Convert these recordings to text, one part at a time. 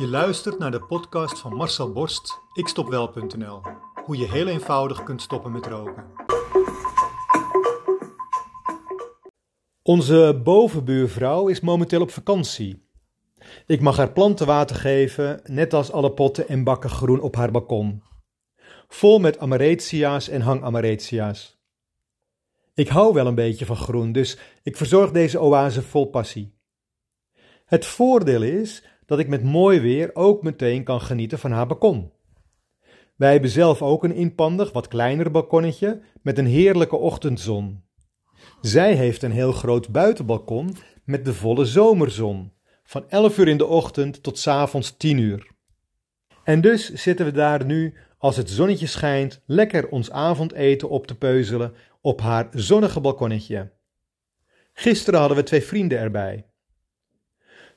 Je luistert naar de podcast van Marcel Borst, ikstopwel.nl. Hoe je heel eenvoudig kunt stoppen met roken. Onze bovenbuurvrouw is momenteel op vakantie. Ik mag haar planten water geven, net als alle potten en bakken groen op haar balkon. Vol met amaretia's en hangamaretia's. Ik hou wel een beetje van groen, dus ik verzorg deze oase vol passie. Het voordeel is dat ik met mooi weer ook meteen kan genieten van haar balkon. Wij hebben zelf ook een inpandig, wat kleiner balkonnetje met een heerlijke ochtendzon. Zij heeft een heel groot buitenbalkon met de volle zomerzon, van 11 uur in de ochtend tot 's avonds 10 uur. En dus zitten we daar nu, als het zonnetje schijnt, lekker ons avondeten op te peuzelen op haar zonnige balkonnetje. Gisteren hadden we twee vrienden erbij.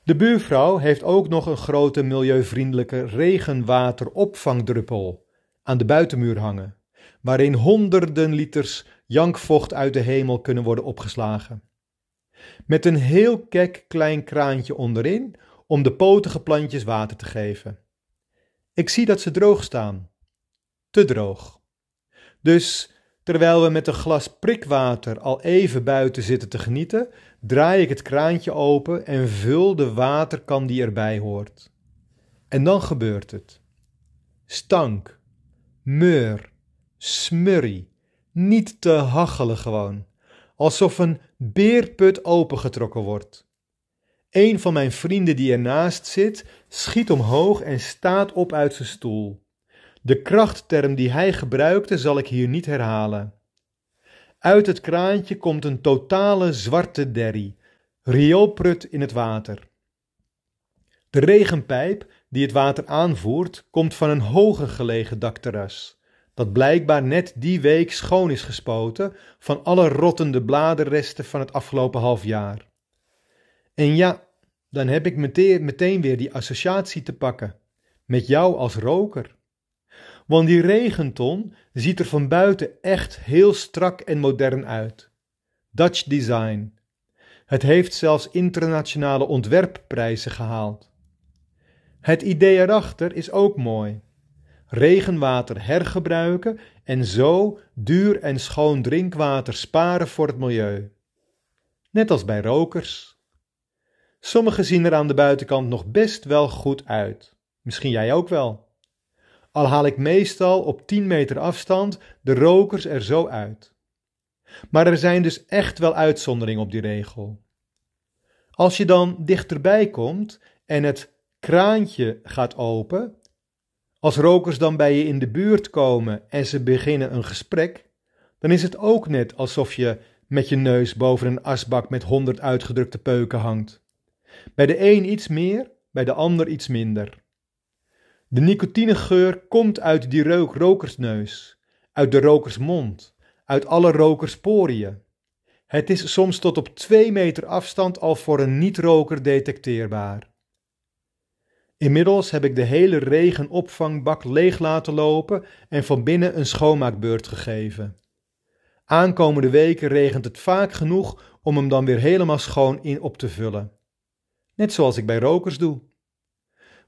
De buurvrouw heeft ook nog een grote milieuvriendelijke regenwateropvangdruppel aan de buitenmuur hangen, waarin honderden liters jankvocht uit de hemel kunnen worden opgeslagen. Met een heel kek klein kraantje onderin om de potige plantjes water te geven. Ik zie dat ze droog staan. Te droog. Dus terwijl we met een glas prikwater al even buiten zitten te genieten, draai ik het kraantje open en vul de waterkan die erbij hoort. En dan gebeurt het. Stank, meur, smurrie, niet te hachelen gewoon, alsof een beerput opengetrokken wordt. Een van mijn vrienden die ernaast zit, schiet omhoog en staat op uit zijn stoel. De krachtterm die hij gebruikte zal ik hier niet herhalen. Uit het kraantje komt een totale zwarte derrie, rioolprut in het water. De regenpijp die het water aanvoert, komt van een hoger gelegen dakterras, dat blijkbaar net die week schoon is gespoten van alle rottende bladerresten van het afgelopen half jaar. En ja, dan heb ik meteen, meteen weer die associatie te pakken, met jou als roker. Want die regenton ziet er van buiten echt heel strak en modern uit. Dutch design. Het heeft zelfs internationale ontwerpprijzen gehaald. Het idee erachter is ook mooi. Regenwater hergebruiken en zo duur en schoon drinkwater sparen voor het milieu. Net als bij rokers. Sommigen zien er aan de buitenkant nog best wel goed uit. Misschien jij ook wel al haal ik meestal op 10 meter afstand de rokers er zo uit. Maar er zijn dus echt wel uitzonderingen op die regel. Als je dan dichterbij komt en het kraantje gaat open, als rokers dan bij je in de buurt komen en ze beginnen een gesprek, dan is het ook net alsof je met je neus boven een asbak met honderd uitgedrukte peuken hangt. Bij de een iets meer, bij de ander iets minder. De nicotinegeur komt uit die rokersneus, uit de rokersmond, uit alle rokersporiën. Het is soms tot op twee meter afstand al voor een niet-roker detecteerbaar. Inmiddels heb ik de hele regenopvangbak leeg laten lopen en van binnen een schoonmaakbeurt gegeven. Aankomende weken regent het vaak genoeg om hem dan weer helemaal schoon in op te vullen. Net zoals ik bij rokers doe.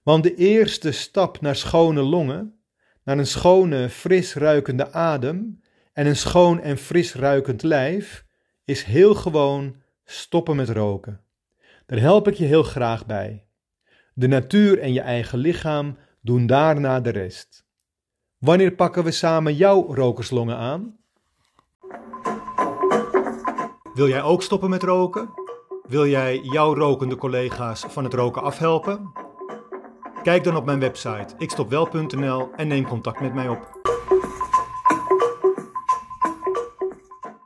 Want de eerste stap naar schone longen, naar een schone, fris ruikende adem en een schoon en fris ruikend lijf, is heel gewoon stoppen met roken. Daar help ik je heel graag bij. De natuur en je eigen lichaam doen daarna de rest. Wanneer pakken we samen jouw rokerslongen aan? Wil jij ook stoppen met roken? Wil jij jouw rokende collega's van het roken afhelpen? Kijk dan op mijn website ikstopwel.nl en neem contact met mij op.